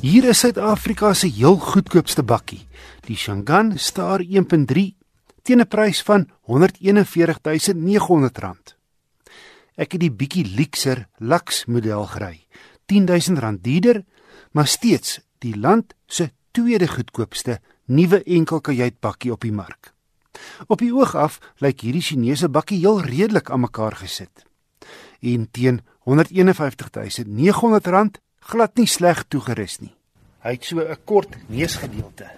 Hier is Suid-Afrika se heel goedkoopste bakkie, die Shangan Star 1.3 teen 'n prys van R141.900. Ek het die bietjie luxer Lux model gery, R10000 duurder, maar steeds die land se tweede goedkoopste nuwe enkelkajuit bakkie op die mark. Op die oog af lyk hierdie Chinese bakkie heel redelik aan mekaar gesit. En teen R151.900 glad nie sleg toegerus nie. Hy het so 'n kort neusgedeelte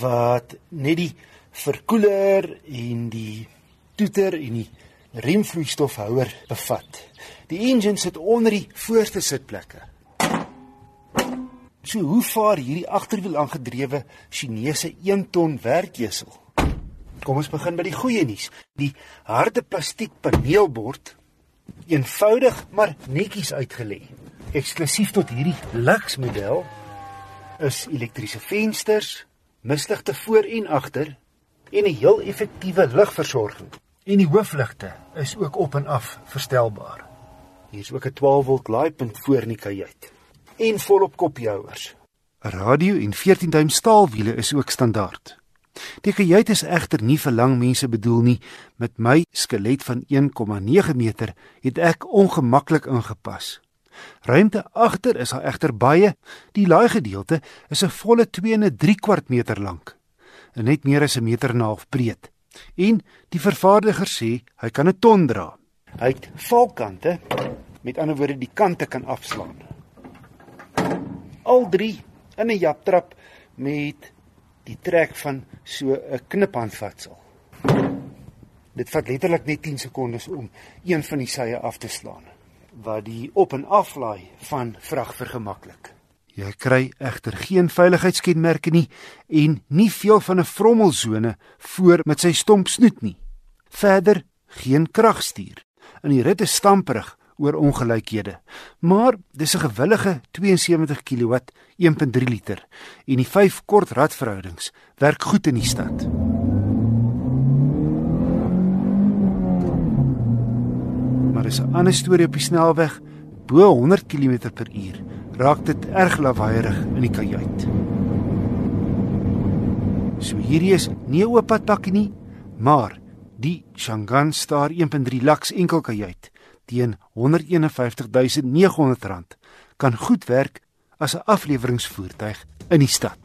wat net die verkoeler en die toeter en die remvloeistofhouer bevat. Die engine sit onder die voorste sitplekke. So hoe vaar hierdie agterwiel aangedrewe Chinese 1 ton werkjesel? Kom ons begin by die goeie nuus. Die harde plastiek paneelbord eenvoudig maar netjies uitgelê. Eksklusief tot hierdie Lux model is elektriese vensters, misligte voor en agter en 'n heel effektiewe ligversorging. En die hoofligte is ook op en af verstelbaar. Hier is ook 'n 12 volt laaipunt voor in die kajuit en volop koppiehouers. 'n Radio en 14 duim staalwiele is ook standaard. Die kajuit is egter nie vir lang mense bedoel nie. Met my skelet van 1,9 meter het ek ongemaklik ingepas. Ruimte agter is al egter baie. Die laai gedeelte is 'n volle 2 en 'n 3 kwart meter lank en net meer as 'n meter en 'n half breed. En die vervaardiger sê hy kan 'n ton dra. Hy het valkante, met ander woorde die kante kan afslaan. Al drie in 'n japtrap met die trek van so 'n kniphandvatsel. Dit vat letterlik net 10 sekondes om een van die sye af te slaan wat die op en aflaai van vrag vergemaklik. Jy kry egter geen veiligheidskenmerke nie en nie veel van 'n vrommelzone voor met sy stomp snoet nie. Verder geen kragstuur. In die rit is stamperig oor ongelykhede. Maar dis 'n gewillige 72 kW 1.3 liter en die 5 kort radverhoudings werk goed in die stad. Maar is 'n ander storie op die snelweg bo 100 km/h raak dit erg lawaaierig in die kajuit. So hierdie is nie 'n oop padpakkie nie, maar die Shangan Star 1.3 Lux enkelkajuit teen R151.900 kan goed werk as 'n afleweringsvoertuig in die stad.